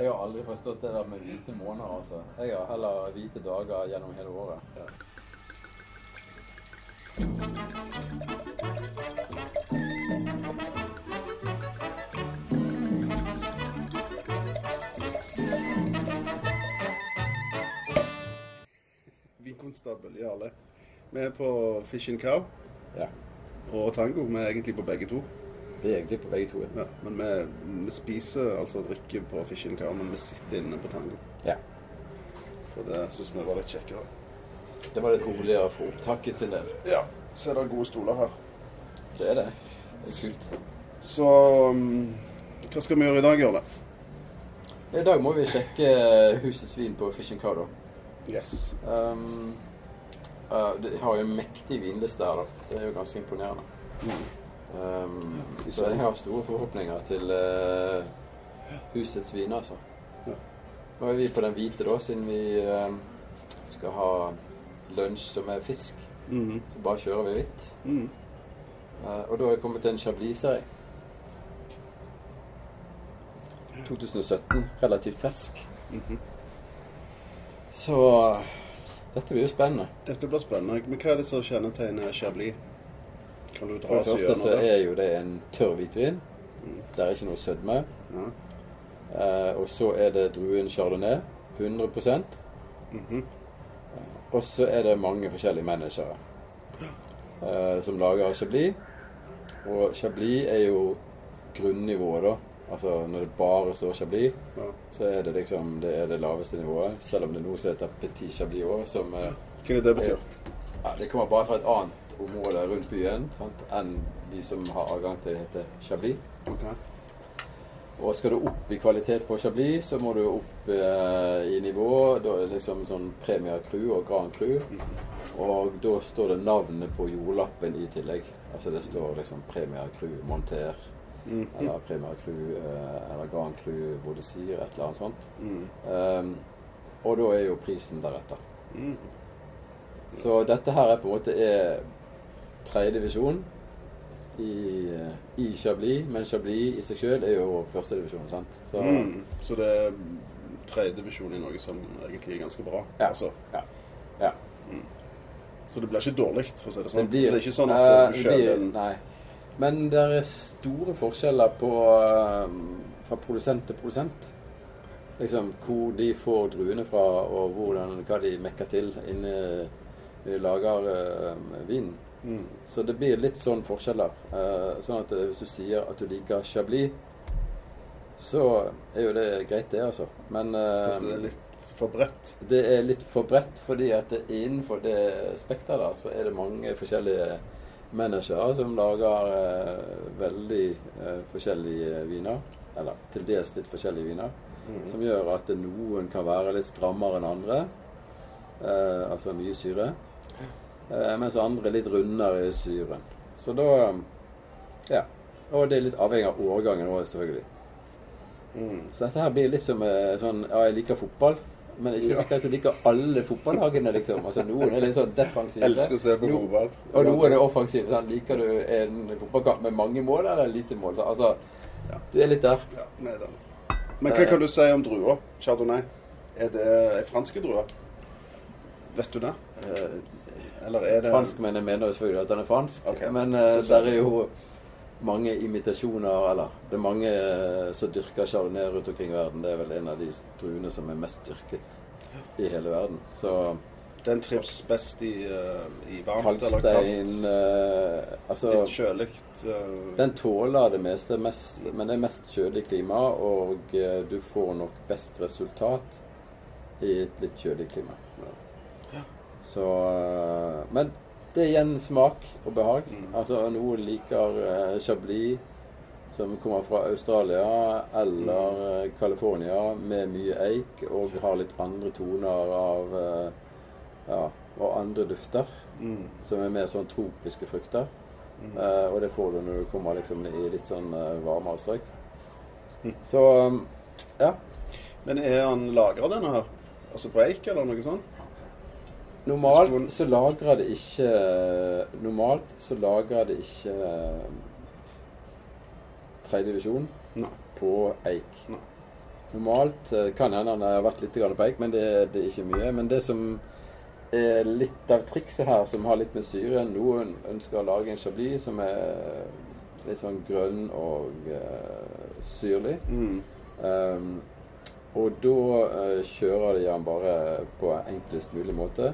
Jeg har aldri forstått det der med hvite måneder, altså. Jeg har heller hvite dager gjennom hele året. Ja. Vinkonstabel Jarle. Vi er på Fish and Cow Ja. og Tango. Vi er egentlig på begge to. Vi er egentlig på begge to. ja. Men vi, vi spiser altså og drikker på Fish Car, men vi sitter inne på Tango. Ja. For det syns vi var litt kjekkere. Det var litt roligere for opptaket sin del. Ja, så er det gode stoler her. Det er det. Det er kult. Så um, hva skal vi gjøre i dag, Jørle? I dag må vi sjekke husets vin på Fish Car, da. Yes. Um, uh, de har jo en mektig vinliste her, da. Det er jo ganske imponerende. Mm. Um, så jeg har store forhåpninger til uh, husets viner, altså. Nå er vi på den hvite, da, siden vi uh, skal ha lunsj som er fisk. Mhm. Så bare kjører vi hvitt. Mhm. Uh, og da er jeg kommet til en Chablis-serie. 2017. Relativt fersk. Mhm. Så dette blir jo spennende. Dette blir spennende. Men hva er det som kjennetegner Chablis? Kan du For det første så er jo det en tørr hvitvin. Mm. Det er ikke noe sødme. Ja. Eh, og så er det druen chardonnay. 100 Mhm. Og så er det mange forskjellige managere eh, som lager Chablis. Og Chablis er jo grunnivået, da. Altså når det bare står Chablis, Ja. så er det liksom det, er det laveste nivået. Selv om det nå heter Petit Chablis òg, som eh, Hva er det det betyr? ja, Det kommer bare fra et annet område rundt byen sant, enn de som har adgang til det heter Chablis. Okay. Og skal du opp i kvalitet på Chablis, så må du opp eh, i nivå. Da er det liksom sånn Premier Cru og Grand Cru. Og da står det navnet på jordlappen i tillegg. Altså det står liksom Premier Cru Monter. Mm. Eller Premier Cru eh, eller Grand Cru Bodesir, et eller annet sånt. Mm. Um, og da er jo prisen deretter. Mm. Så dette her er på en måte er tredjedivisjon i, eh, i Chablis, men Chablis i seg sjøl er jo førstedivisjon, sant. Så mm, Så det er tredjedivisjon i noe som egentlig er ganske bra. Ja. Altså. ja. ja. Så det blir ikke dårlig, for å si det sånn. Det blir, så det er ikke sånn at eh, du kjøper en Nei. Men det er store forskjeller på uh, fra produsent til produsent. Liksom hvor de får druene fra, og hvordan, hva de mekker til inni i lager eh, vinen. Mhm. Så det blir litt sånn forskjeller. Eh, sånn at eh, hvis du sier at du liker Chablis, så er jo det greit, det, altså. Men eh, Det er litt for bredt. det er litt for bredt, fordi at innenfor det spekteret der, så er det mange forskjellige managere som lager veldig forskjellige viner. Eller til dels litt forskjellige viner. Mm. Som gjør at noen kan være litt strammere enn andre. Altså mye syre. Eh, mens andre er litt rundere i syren. Så da Ja. Og det er litt avhengig av årgangen òg, selvfølgelig. Mm. Så dette her blir litt som eh, sånn Ja, jeg liker fotball. Men ikke Ja. at du liker alle fotballagene, liksom. Altså Noen er litt sånn defensive. Elsker å se på No- Og noen er offensive. Sånn. Liker du en fotballkamp med mange mål eller lite mål? Så, altså, Ja. du er litt der. Ja, nei, den. Men hva kan du si om druer? Chardonnay? Er det franske druer? Vet du det? Eh, Eller er det Franskmennene mener jo selvfølgelig at den er fransk, okay. men uh, der er jo mange imitasjoner, eller det er mange uh, som dyrker chardonnay rundt omkring i verden. Det er vel en av de druene som er mest dyrket i hele verden. Så Den trives best i, uh, i varmt eller kalkstein kaldt? eh, Altså Litt kjølig? eh, Den tåler det meste, mest, men det er mest kjølig klima, og eh, du får nok best resultat i et litt kjølig klima. Så eh, Men det er igjen smak og behag. Mm. Altså Noen liker uh, chablis som kommer fra Australia eller Mm. eh, California med mye eik og har litt andre toner av Ja, og andre dufter mm, som er mer sånn tropiske frukter. mm. Uh, og det får du når du kommer liksom i litt sånn uh, varmere strøk. Mm. Så um, ja. Men er han lagra denne her? Altså på eik eller noe sånt? Normalt så lagrer det ikke Normalt så lagrer det ikke uh, tredjedivisjon på eik. Nei. normalt. Eh, Kan hende han har vært litt på eik, men det, det er ikke mye. Men det som er litt av trikset her, som har litt med syre Noen ønsker å lage en chablis som er litt sånn grønn og uh, syrlig. Mm. Um, og da uh, kjører de den bare på enklest mulig måte.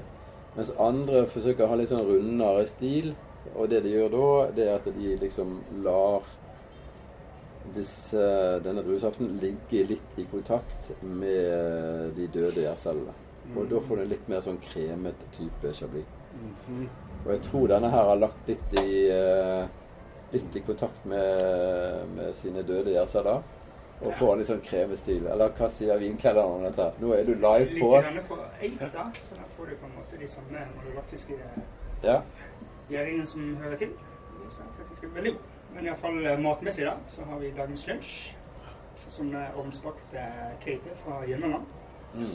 Mens andre forsøker å ha litt sånn rundere stil. Og det de gjør da, det er at de liksom lar disse, denne druesaften ligge litt i kontakt med de døde gjærcellene. Og da får du en litt mer sånn kremet type chablis. Mhm. Og jeg tror denne her har lagt litt i, eh, litt i kontakt med, med sine døde gjærceller. Og få en litt sånn krevestil. Eller hva sier vinklederen om dette? Nå er du live Litt på grann på eik, da. Så da får du på en måte de samme malolaktiske Ja. gjæringene som hører til. Så er faktisk veldig god. Men iallfall matmessig, da, så har vi dagens lunsj. Som er ovnsbakt eh, kveite fra Hjemmeland. Mm.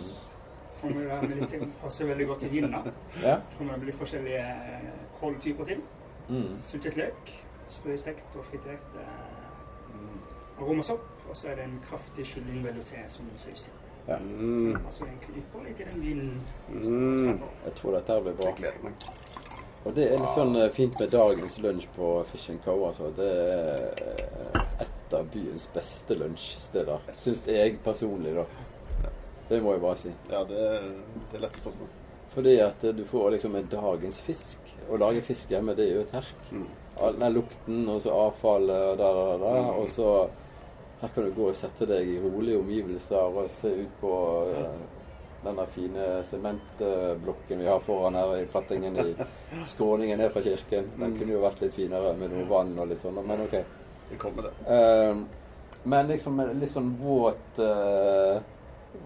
Kommer der med litt. Passer veldig godt til vinen. da. ja. Kommer med litt forskjellige eh, kåltyper til. Mm. Sultet løk, sprøstekt og fritert eh, aromasopp. Og så er det en kraftig kylling velouté som saus til. Ja. Mm. Egentlig ypperlig til den vinen. Mm. Jeg tror dette her blir bra. Og det er litt sånn eh, fint med dagens lunsj på Fish Co. Altså. Det er eh, et av byens beste lunsjsteder. Syns jeg personlig, da. Det må jeg bare si. Ja, det, det er lett å forstå. Fordi at eh, du får liksom en dagens fisk. Å lage fisk hjemme, det er jo et herk. Mm. All den lukten, og så avfallet og da, da, da. Og så her kan du gå og sette deg i rolige omgivelser og se ut på den denne fine sementblokken vi har foran her i plattingen i skråningen ned fra kirken. Den kunne jo vært litt finere med noe vann og litt sånn, men OK. Det kommer, det. Eh, men liksom en litt sånn våt eh,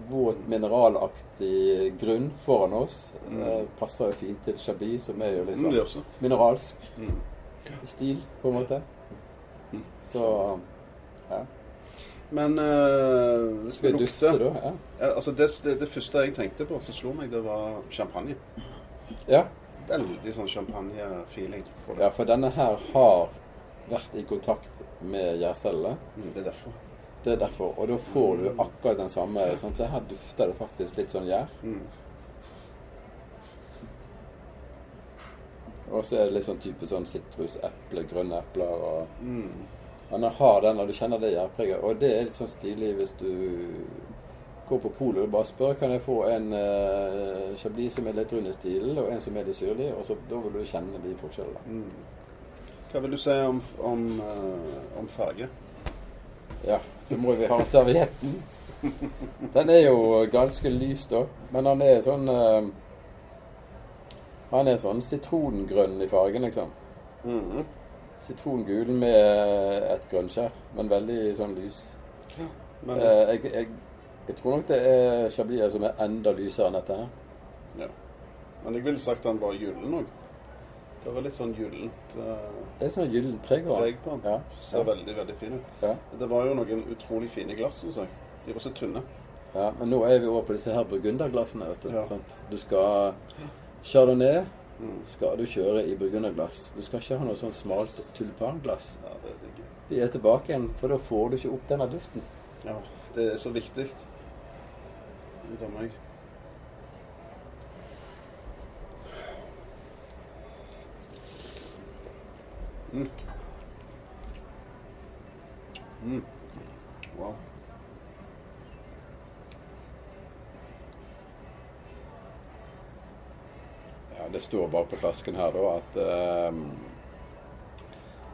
Våt mineralaktig grunn foran oss. eh, passer jo fint til chablis, som er jo litt Mm, sånn mineralsk Mm. stil, på en måte. Mm. Så ja. Men uh, vi dufte, lukter. Ja, altså det, det, det første jeg tenkte på, som slo meg, det var champagne. ja. Veldig sånn champagne-feeling. Ja, for denne her har vært i kontakt med gjærcellene. Mm, det er derfor. Det er derfor. Og da får du akkurat den samme sånn, Så her dufter det faktisk litt sånn gjær. Mm. Og så er det litt sånn type sånn sitrus, eple, grønne epler og Mm. Men den har den, og du kjenner det gjærpreget. Og det er litt sånn stilig hvis du går på polet og bare spør kan jeg få en uh, chablis som er litt rund i stilen, og en som er litt syrlig. Og så da vil du kjenne de forskjellene. Mm. Hva vil du si om, om, uh, om farge? Ja, da må vi ha servietten. Den er jo ganske lys, da. Men han er sånn uh, Han er sånn sitrongrønn i fargen, liksom. Mm. Sitrongul med et grønnskjær, men veldig sånn lys. Men, Eh, jeg, jeg, jeg tror nok det er chablis som er enda lysere enn dette her. ja. Men jeg ville sagt den var gyllen òg. Det var litt sånn gyllent uh, Det er sånn gyllent preg på den. Ja. Ser veldig, veldig fin ut. Ja. Det var jo noen utrolig fine glass, syns jeg. De var så tynne. ja. Men nå er vi over på disse her burgunderglassene, vet du. Ja. Sant? Du skal Chardonnay. Skal du kjøre i burgunderglass. Du skal ikke ha noe sånn smalt tulipanglass. Ja, det er digg. Vi er tilbake igjen, for da får du ikke opp denne duften. Ja, det er så viktig. Ut av meg. Mm. Mm. Det står bare på flasken her da at ehm,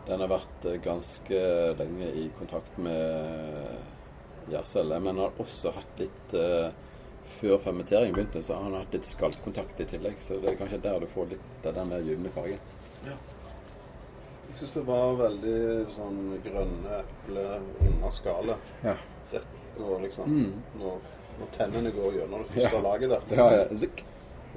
den har vært ganske lenge i kontakt med Gjærcelle, men har også hatt litt eh, Før fermenteringen begynte, så har han hatt litt skallkontakt i tillegg. Så det er kanskje der du får litt av den der gylne fargen. Jeg syns det var veldig sånn grønne epler under skallet. Ja. Rett og liksom Mm. når, når tennene går gjennom det første Ja. laget der. Ja, ja.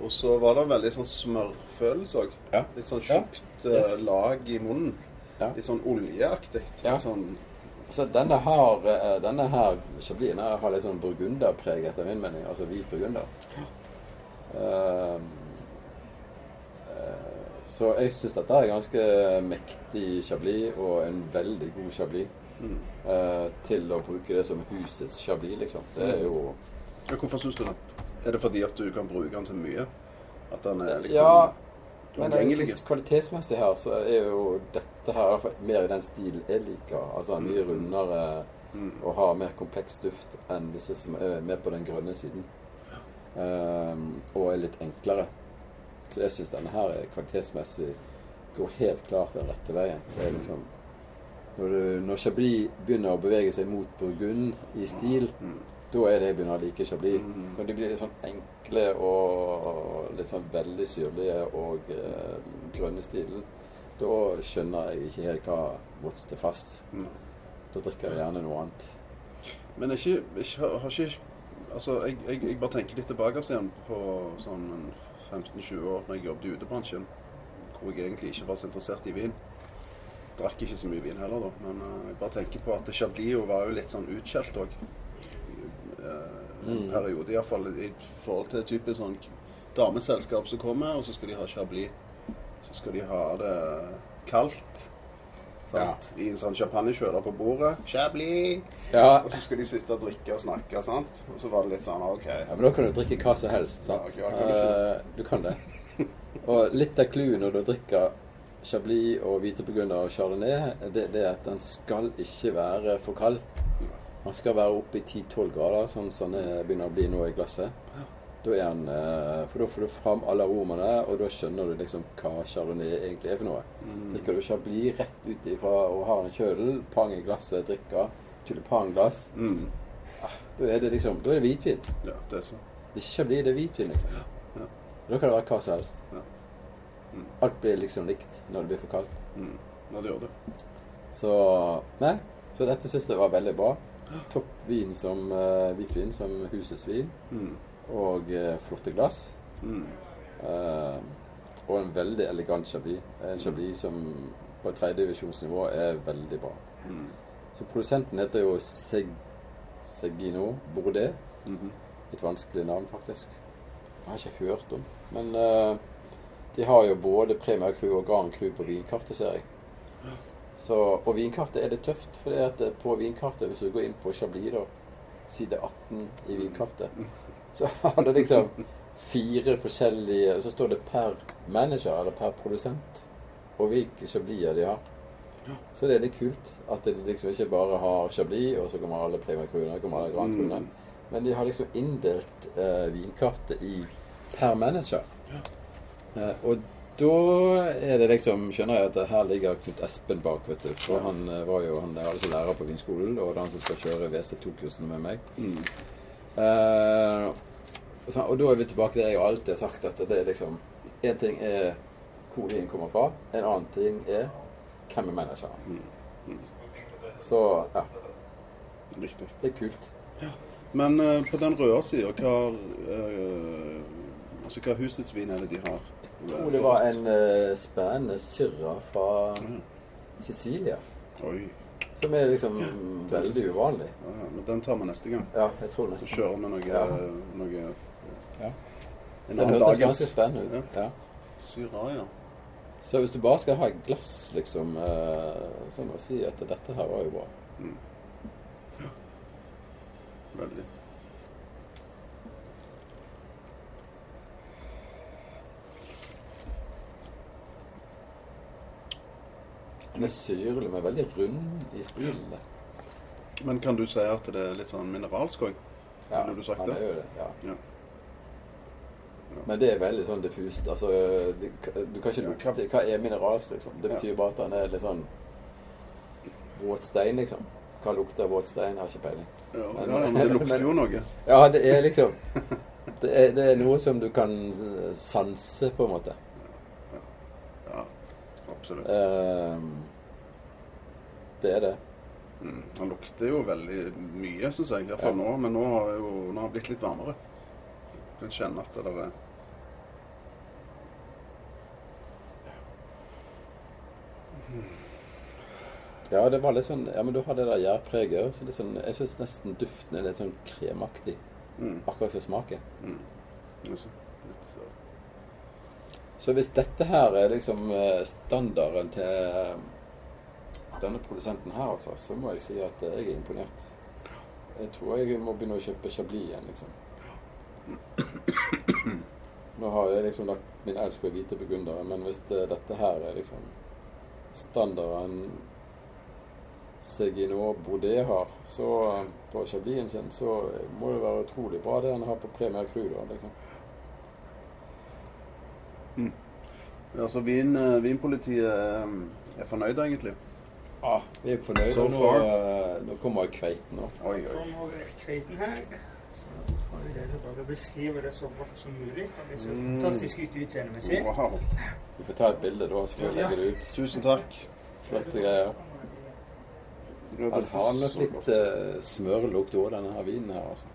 Og så var det en veldig sånn smørfølelse òg. Ja. Litt sånn tjukt ja. Yes. lag i munnen. Ja. Litt sånn oljeaktig. Ja. sånn Så denne har, eh, denne her chablisen her har litt sånn burgunderpreg etter min mening. Altså hvit burgunder. Uh, uh, så jeg syns dette er ganske mektig chablis, og en veldig god chablis. Mm. Uh, til å bruke det som husets chablis, liksom. Det er jo Ja, hvorfor syns du det? Er det fordi at du kan bruke den til mye? At den er liksom Ja, men jeg synes kvalitetsmessig her så er jo dette her mer i den stilen jeg liker. Altså mye rundere Mm. og har mer kompleks duft enn disse som er mer på den grønne siden. Um, og er litt enklere. Så jeg syns denne her er kvalitetsmessig går helt klart den rette veien. Det er liksom når, du, når Chablis begynner å bevege seg mot burgund i stil, Mm. Da er det jeg begynner å like Chablis. Mm. Når de blir litt sånn enkle og litt sånn veldig syrlige og eh, grønne stilen, da skjønner jeg ikke helt hva what's the fast. Mm. Da drikker jeg gjerne noe annet. Men ikke, ikke, har ikke Altså, jeg, jeg, jeg bare tenker litt tilbake igjen på sånn 15-20 år når jeg jobbet i utebransjen, hvor jeg egentlig ikke var så interessert i vin. Drakk ikke så mye vin heller, da. Men eh, jeg bare tenker på at Chablis var jo litt sånn utskjelt òg. En Mm. periode, iallfall i forhold til typisk sånn dameselskap som kommer, og så skal de ha Chablis. Så skal de ha det kaldt. Sant? I en sånn champagnekjøler på bordet. Chablis! Ja, Og så skal de sitte og drikke og snakke, sant? Og så var det litt sånn OK. ja, men da kan du drikke hva som helst, sant? Ja, okay, kan du Eh, du kan det. Og litt av clouet når du drikker Chablis og hviteburgunder og chardonnay, det, det er at den skal ikke være for kald. Den skal være oppe i 10-12 grader, sånn som det begynner å bli nå i glasset. Da er den, eh, For da får du fram alle aromaene, og da skjønner du liksom hva chardonnay egentlig er for noe. Drikker du Chablis rett ut ifra og har en kjødel, pang i glasset, drikker tulipanglass, Mm. da er det liksom Da er det hvitvin. Ja, det er så. Det er ikke Chablis, det er hvitvin, liksom. Ja. Da kan det være hva som helst. Ja. Mm. Alt blir liksom likt når det blir for kaldt. Mm. Ja, det gjør det. Så Nei. Så dette syns jeg var veldig bra. Topp vin som uh, hvitvin, som husesvin. Mm. Og uh, flotte glass. Mm. Uh, og en veldig elegant chablis. En chablis som på tredjedivisjonsnivå er veldig bra. Mm. Så produsenten heter jo Seg Segino Bourdet. -hmm. Et vanskelig navn, faktisk. Jeg har ikke hørt om. Men de har jo både Premier Crew og Grand Crew på vinkartet, ser jeg. Så, og vinkartet er det tøft, for det at på vinkartet, hvis du går inn på Chablis, da, side 18 i vinkartet, så har det liksom fire forskjellige Så står det per manager, eller per produsent, og hvilke Chabliser de har. Så det er litt kult at de liksom ikke bare har Chablis, og så kommer alle Premier Cruene, kommer alle Grand. Mm. Men de har liksom inndelt eh, vinkartet i per manager. Eh, og da er det liksom Skjønner jeg at her ligger Knut Espen bak, vet du. For han eh, var jo han er altså lærer på vinskolen, og det er han som skal kjøre WC2-kursene med meg. Mm. Eh, og og da er vi tilbake til det jeg alltid har sagt, at det er liksom Én ting er hvor vinen kommer fra, en annen ting er hvem er manageren. Mm. Mm. Så ja, Riktig. det er kult. Men uh, på den røde sida, hva uh, Altså, hva husets vin er det de har? Jeg tror det var en uh, spennende syrra fra Mm. Sicilia. Oi. Som er liksom veldig uvanlig. Ja, ja, men den tar vi neste gang. Ja, jeg tror Så nesten. kjører vi noe, Ja. noe Ja. Den annen hørtes dagens ganske spennende ut. Ja. Syra, ja. Så hvis du bare skal ha et glass, liksom, uh, så må jeg si at dette her var jo bra. Mm. Veldig. Den er syrlig, men veldig rund i stilen. Men kan du si at det er litt sånn mineralsk òg? Ja, Ville du sagt han det? det. Ja. Ja. Men det er veldig sånn diffust. Altså, det, du kan ikke lukte hva- Hva er mineralsk, liksom? Det Ja. betyr bare at han er litt sånn våt stein, liksom. Hva lukter våt stein? Har ikke peiling. Ja, Men- ja, men det lukter jo noe. Ja, det er liksom Det er, det er noe som du kan sanse, på en måte. Absolutt. Ehm, det er det. Mm. Han lukter jo veldig mye, syns jeg. Iallfall Ja. nå. Men nå har jo nå har han blitt litt varmere. Du kan kjenne at det er Ja, det var litt sånn Ja, men du har det der gjærpreget. Så litt sånn, jeg syns nesten duften er litt sånn kremaktig. mm. Akkurat som smaken. Mm. Så hvis dette her er liksom eh, standarden til denne produsenten her, altså, så må jeg si at jeg er imponert. Jeg tror jeg må begynne å kjøpe Chablis igjen, liksom. Nå har jeg liksom lagt min elsk på hvite burgundere, men hvis det, dette her er liksom standarden Seginor Baudet har, så eh, på Chablisen sin, så må det være utrolig bra det han har på Premier Cru, da. liksom. Ja, Altså, vin, eh, vinpolitiet eh, er fornøyd, egentlig. Ja, vi er fornøyde. So nå, eh, nå kommer kveiten nå. Oi, oi. Kommer kveiten her. Så får vi dere bare beskrive det så godt som mulig. For det ser Mm. fantastisk ut utseendemessig. Wow. Vi får ta et bilde da, så får vi legge det ut. Tusen takk. Flotte greier. Han har nok litt uh, smørlukt òg, denne her vinen her, altså.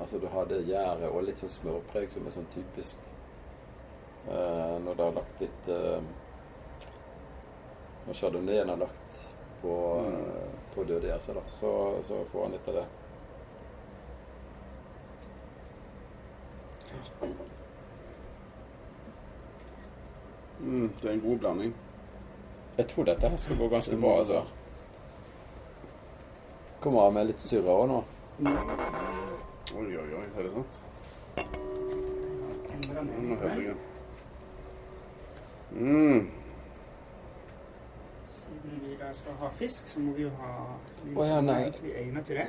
Altså du har det gjæret og litt sånn smørpreg som er sånn typisk når det har lagt litt uh, Når chardonnayen har lagt på, uh, på døde gjær, da, så, så får han litt av det. Mm, det er en god blanding. Jeg tror dette her skal gå ganske bra, altså. Kommer av med litt surre òg nå? Oi, oi, oi. Er det sant? Nå den jeg. Mm. Siden vi da skal ha fisk, så må vi jo ha noe oh, ja, som er egentlig egnet til det.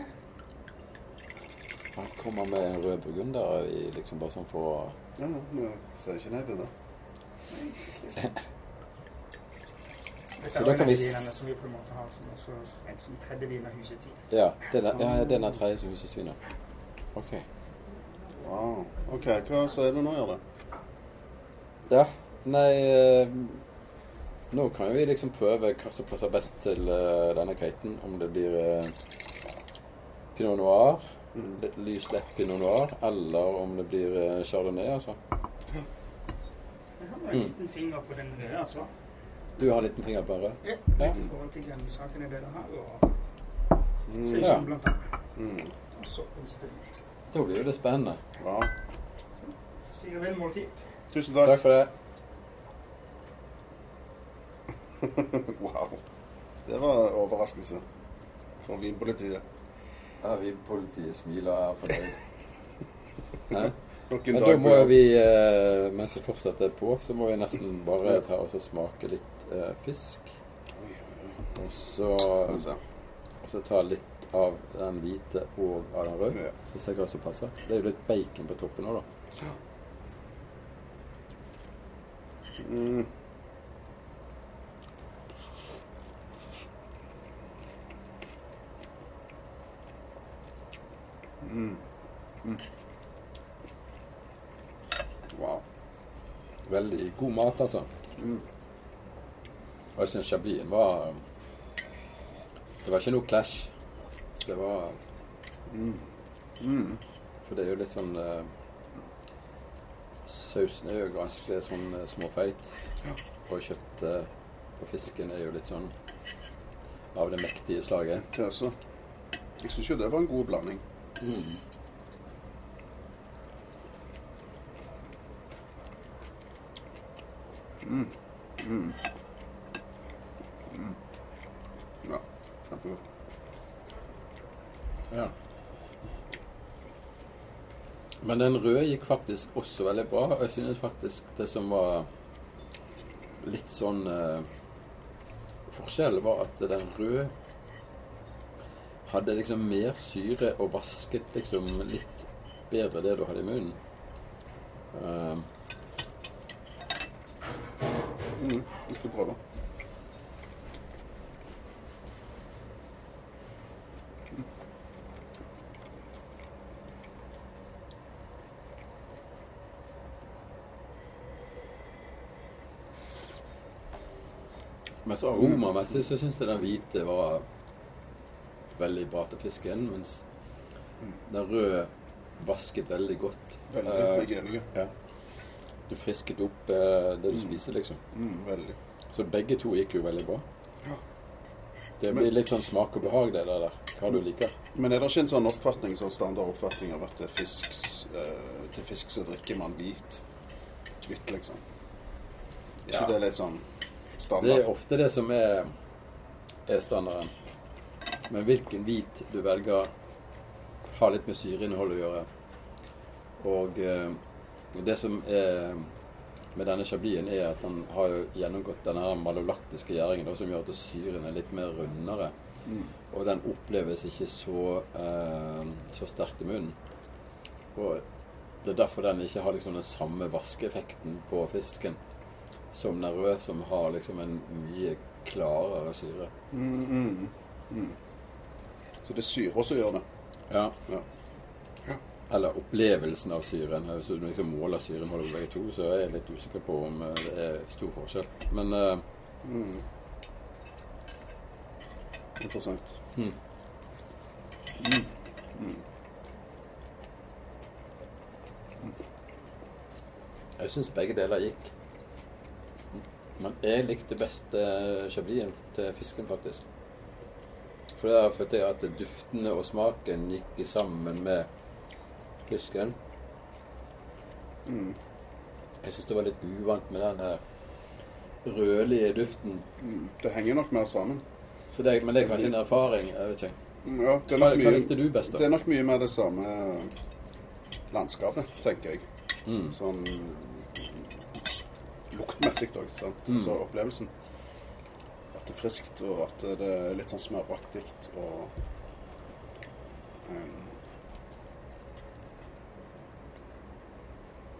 Han kommer med en rød burgunder i liksom bare sånn for Ja, vi sier ikke nei til det. Så da kan vi som vi på en måte har som også en som tredje vin av huset tid. Ja, den er, ja, den er tredje som huset sviner. OK. Wow. OK, hva sier du nå, Jarle? Ja, nei eh, Nå kan vi liksom prøve hva som passer best til eh, denne kveiten. Om det blir eh, pinot noir, Mm. litt lys, lett pinot noir, eller om det blir chardonnay, altså. Jeg har en Mm. liten finger på den røde, altså. Du har en liten finger på den røde? Ja. Ja. Litt i forhold til grønnsakene dere her, og Mm. sausen blant annet. Mm. Og soppen, selvfølgelig. Da blir jo det spennende. Ja. Sier vel måltid. Tusen takk. Takk for det. wow. Det var en overraskelse for vinpolitiet. Ja, vinpolitiet smiler er fornøyd. Hæ? Men da må vi, eh, mens vi fortsetter på, så må vi nesten bare ta oss og smake litt eh, fisk. Og så, og så ta litt av den hvite og av den røde. Så ser jeg hva som passer. Det er jo litt bacon på toppen òg, da. Mm. Mm. Mm. Wow. Veldig god mat, altså. Mm. Og jeg syns chablisen var Det var ikke noe clash. Det var Mm. Mm. For det er jo litt sånn uh, Sausen er jo ganske sånn uh, småfeit. Og kjøttet på fisken er jo litt sånn av det mektige slaget. Det er så. Jeg syns jo det var en god blanding. Ja, kjempegodt. Men den røde gikk faktisk også veldig bra. Jeg synes faktisk det som var litt sånn eh, forskjell, var at den røde hadde liksom mer syre og vasket liksom litt bedre det du hadde i munnen. Eh, Mm. Vi skal prøve. Men så aromamessig så syns jeg den hvite var veldig bra til fisken, mens den røde vasket veldig godt. Veldig. Eh, Jeg er enig. ja. Du frisket opp eh, det du spiser, liksom. Mm, veldig. Så begge to gikk jo veldig bra. Ja. Det Men- blir litt sånn smak og behag, det der. Hva du liker. Men er det ikke en sånn oppfatning, sånn standard oppfatning av at til fisk, eh, til fisk så drikker man hvit? Hvitt, liksom. ikke Ja. det litt sånn Det er ofte det som er, er standarden. Men hvilken hvit du velger, har litt med syreinnholdet å gjøre. Og eh, det som er med denne chablisen, er at den har jo gjennomgått denne malolaktiske gjæringen, som gjør at syren er litt mer rundere. Mm. Og den oppleves ikke så, eh, så sterkt i munnen. Og det er derfor den ikke har liksom den samme vaskeeffekten på fisken som den røde, som har liksom en mye klarere syre. Mm, mm, mm. Så det er syra som gjør det. Ja. Ja. Eller opplevelsen av syren. Hvis du liksom måler syren på begge to, så er jeg litt usikker på om eh, det er stor forskjell. Men uh, Mm. Interessant. hmm. Mm. Mm. jeg syns begge deler gikk. Men jeg likte best uh, til fisken, faktisk. For der følte jeg at duftene og smaken gikk sammen med fisken. Mm. Jeg syns det var litt uvant med den her rødlige duften. Mm. Det henger nok mer sammen. Så det, men det er kanskje en erfaring. jeg vet ikke. Mm, Ja, det er mye, best, det er nok mye mer det samme landskapet, tenker jeg. Mm. Sånn luktmessig òg, sant. Mm. Så opplevelsen. At er friskt, og at det er litt sånn smøraktig og um,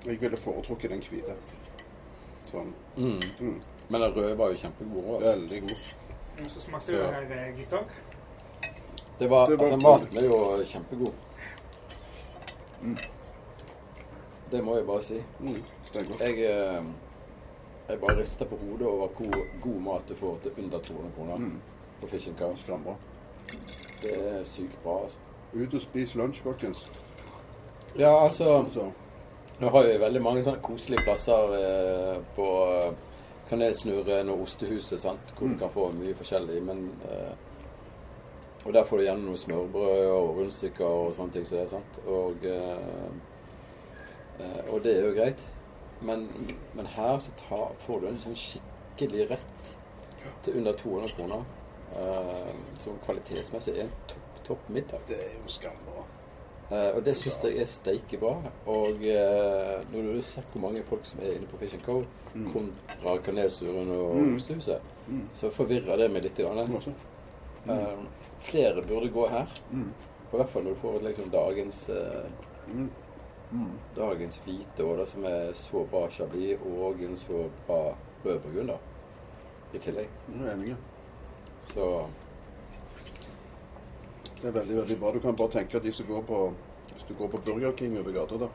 Jeg ville foretrukket den hvite. Sånn Mm. mm, Men den røde var jo kjempegod. også. veldig god. Og så smakte Så- det her eh, gutter. Det var, Det var altså, maten er jo kjempegod. Mm. Det må jeg bare si. Mm. Jeg, eh, jeg bare rister på hodet over hvor god mat du får til under 200 kroner Mm, på Fish Cow. Steinbra. Det er sykt bra, altså. Ut og spis lunsj, folkens. Ja, altså Så, Nå har vi veldig mange sånne koselige plasser eh, på Kanelsnurren og Ostehuset, sant? hvor Mm. du kan få mye forskjellig. Men, eh, og der får du gjerne noe smørbrød og rundstykker og sånne ting. Så det, er sant? Og, eh, eh, og det er jo greit. Men, men her så ta, får du en sånn skikkelig rett til under 200 kroner. Uh, som kvalitetsmessig er en topp, topp middag. det er jo skambra. Uh, og det syns jeg er steike bra. Og uh, når du ser hvor mange folk som er inne på Fish and Co. Mm. kontra Kanelsuren og Mm. Ostehuset, Mm. så forvirrer det meg litt. Grann. Eh, flere burde gå her. Mm. Og hvert fall når du får liksom dagens eh, Mm. Mm. dagens hvite det som er så bra chablis og en så bra rød burgunder i tillegg. Jeg er enig. Så Det er veldig veldig bra. Du kan bare tenke at de som går på Hvis du går på Burger King over gata da,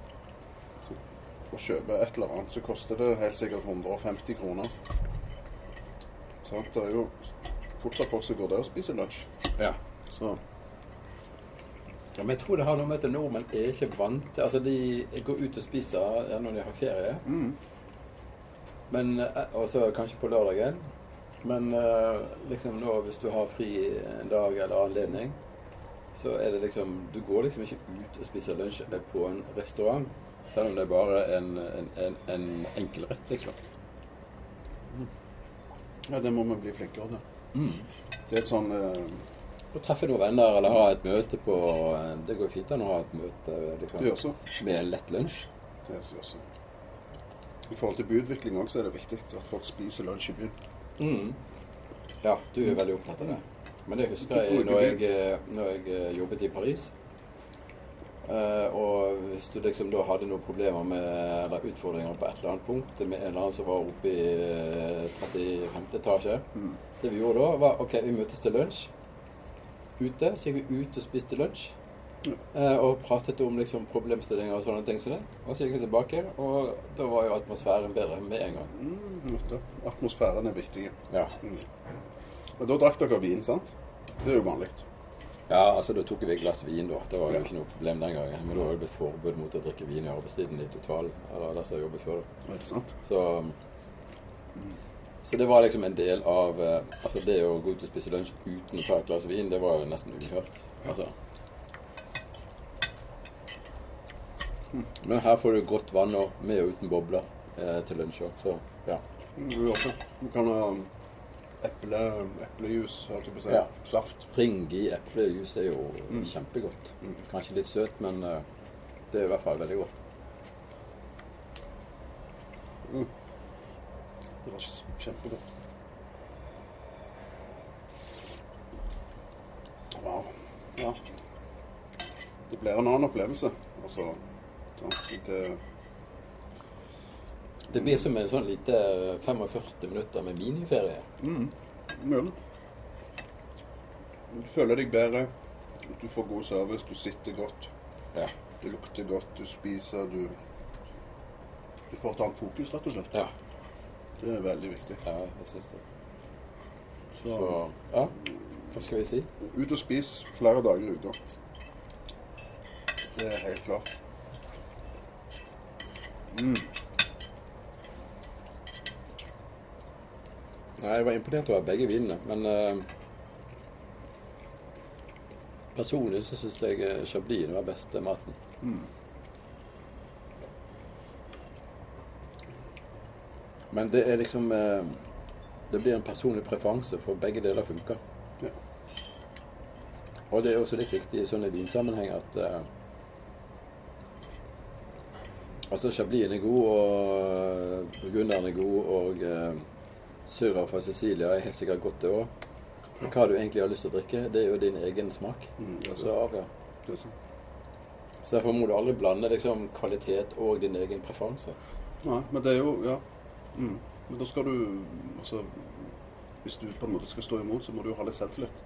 og kjøper et eller annet, så koster det helt sikkert 150 kroner. Sant? Det er jo fortsatt folk som går der og spiser lunsj. ja. Så Ja, men jeg tror det har noe med at nordmenn er ikke vant til Altså, de går ut og spiser ja, når de har ferie. mm. Men, eh, Og så kanskje på lørdagen. Men eh, liksom nå hvis du har fri en dag eller anledning, så er det liksom Du går liksom ikke ut og spiser lunsj på en restaurant. Selv om det er bare en, en, en, en enkel rett, liksom. Ja, det må vi bli flinkere til. Mm. Det er et sånn eh, Å treffe noen venner eller ha et møte på eh, Det går fint an å ha et møte liksom, med lett lunsj. Det gjør også. I forhold til byutvikling også er det viktig at folk spiser lunsj i byen. Mm. Ja, du er veldig opptatt av det. Men det husker jeg når jeg, eh, når jeg eh, jobbet i Paris. Uh, og hvis du liksom da hadde noen problemer med eller utfordringer på et eller annet punkt med en eller annen som var oppe i eh, 35. etasje Mm. Det vi gjorde da, var OK, vi møtes til lunsj ute. Så gikk vi ut og spiste lunsj. Ja. eh, og pratet om liksom problemstillinger og sånne ting som det. Og så gikk vi tilbake, og da var jo atmosfæren bedre med en gang. Mm. Atmosfæren er viktig. Ja. Mm. Og da drakk dere vin, sant? Det er jo vanlig. Ja, altså da tok vi et glass vin da. Det var jo Ja. ikke noe problem den gangen. Men da var det blitt forbud mot å drikke vin i arbeidstiden i total. Eller der som har jobbet før. det sant? Så, så det var liksom en del av eh, Altså det å gå ut og spise lunsj uten å ta et glass vin, det var jo nesten uhørt. Altså. Men her får du godt vann òg, med og uten bobler eh, til lunsj òg. Så ja. Du, kan ha eple, eplejus, holdt jeg på å si. Ja. Saft. Ringi eplejus er jo Mm. kjempegodt. Mm. Kanskje litt søt, men eh, det er i hvert fall veldig godt. Det var kjempegodt. Wow. Ja. Det blir en annen opplevelse. Altså, det Det blir som en sånn lite 45 minutter med miniferie. mm, Mulig. Du føler deg bedre. Du får god service. Du sitter godt. Ja. Det lukter godt. Du spiser. Du Du får et annet fokus, rett og slett. Ja, Det er veldig viktig. ja jeg syns det. Så, Så ja, hva skal vi si? ut og spis flere dager i uka. Det er helt klart. Mm. Nei, Jeg var imponert over begge vinene, men uh, personlig så syns jeg eh, Chablis var beste maten. Mm. Men det er liksom eh, Det blir en personlig preferanse, for begge deler funker. Ja. Og det er også litt viktig i sånne vinsammenheng at eh, Altså, Chablisen er god, og burgunderen er god, og eh, surra fra Sicilia er helt sikkert godt, det òg. Men hva du egentlig har lyst til å drikke, det er jo din egen smak. Mm, det er Så avgjør. Så derfor må du aldri blande liksom, kvalitet og din egen preferanse. Nei, men det er jo Ja. Mm. Men da skal du Altså Hvis du på en måte skal stå imot, så må du jo ha litt selvtillit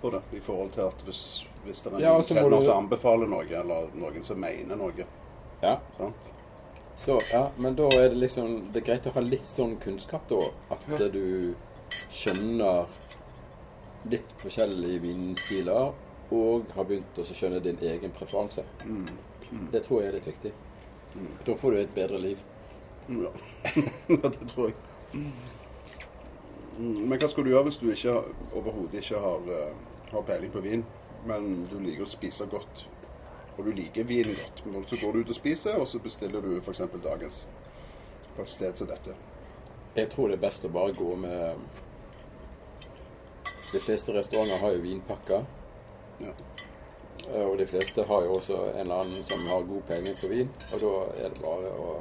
på det. I forhold til at hvis, hvis det er en Ja, må du- som anbefaler noe, eller noen som mener noe Ja. Sånn. Så, ja, men da er det liksom Det er greit å ha litt sånn kunnskap, da. At Ja. du skjønner litt forskjellige vinstiler, og har begynt å skjønne din egen preferanse. Mm. Mm. Det tror jeg er litt viktig. Mm. Da får du et bedre liv. Ja. ja, det tror jeg. Mm. Men hva skal du gjøre hvis du ikke overhodet ikke har, eh, har peiling på vin, men du liker å spise godt, og du liker vin godt? Men så går du ut og spiser, og så bestiller du f.eks. dagens på et sted som dette. Jeg tror det er best å bare gå med De fleste restauranter har jo vinpakker. Ja. eh, Og de fleste har jo også en eller annen som har god peiling på vin. Og da er det bare å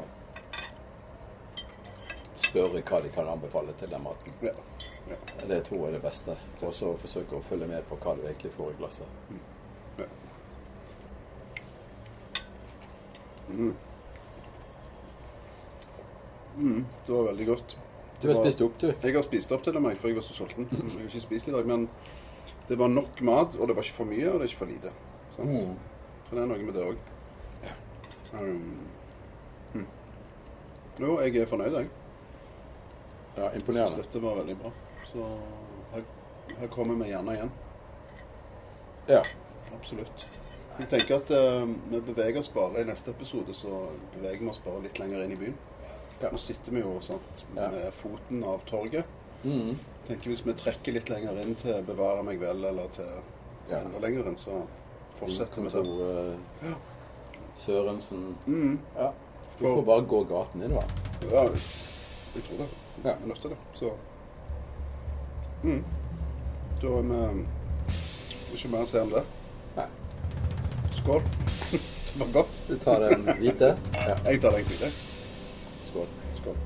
spørre hva de kan anbefale til den maten. Ja. ja. Det tror jeg er det beste. Og så forsøke å følge med på hva du egentlig får i glasset. Mm. Mm, det var veldig godt. Du har var- spist opp, du. Jeg har spist opp til meg, for jeg var så sulten. Jeg har ikke spist i dag, men det var nok mat, og det var ikke for mye, og det er ikke for lite. Mm. Så det er noe med det òg. Um, hm. Jo, jeg er fornøyd, jeg. Ja, imponerende. dette var veldig bra. Så her, her kommer vi gjerne igjen. Ja. Absolutt. Jeg tenker at uh, vi beveger oss bare i neste episode, så beveger vi oss bare litt lenger inn i byen. Ja. Nå sitter vi jo sant, Ja. med foten av torget. Mm. tenker Hvis vi trekker litt lenger inn til Bevare meg vel, eller til Ja. enda lenger inn, så fortsetter vi det. Eh, Sørensen Mm. Ja. Du får bare gå gaten innover. Ja, jeg tror det. Ja. vi er nødt til det. Så mm. Da er vi Ikke mer å si om det. Nei. Skål. det var godt. Du tar den hvite. Ja. Jeg tar den hvite. Skål. Skål.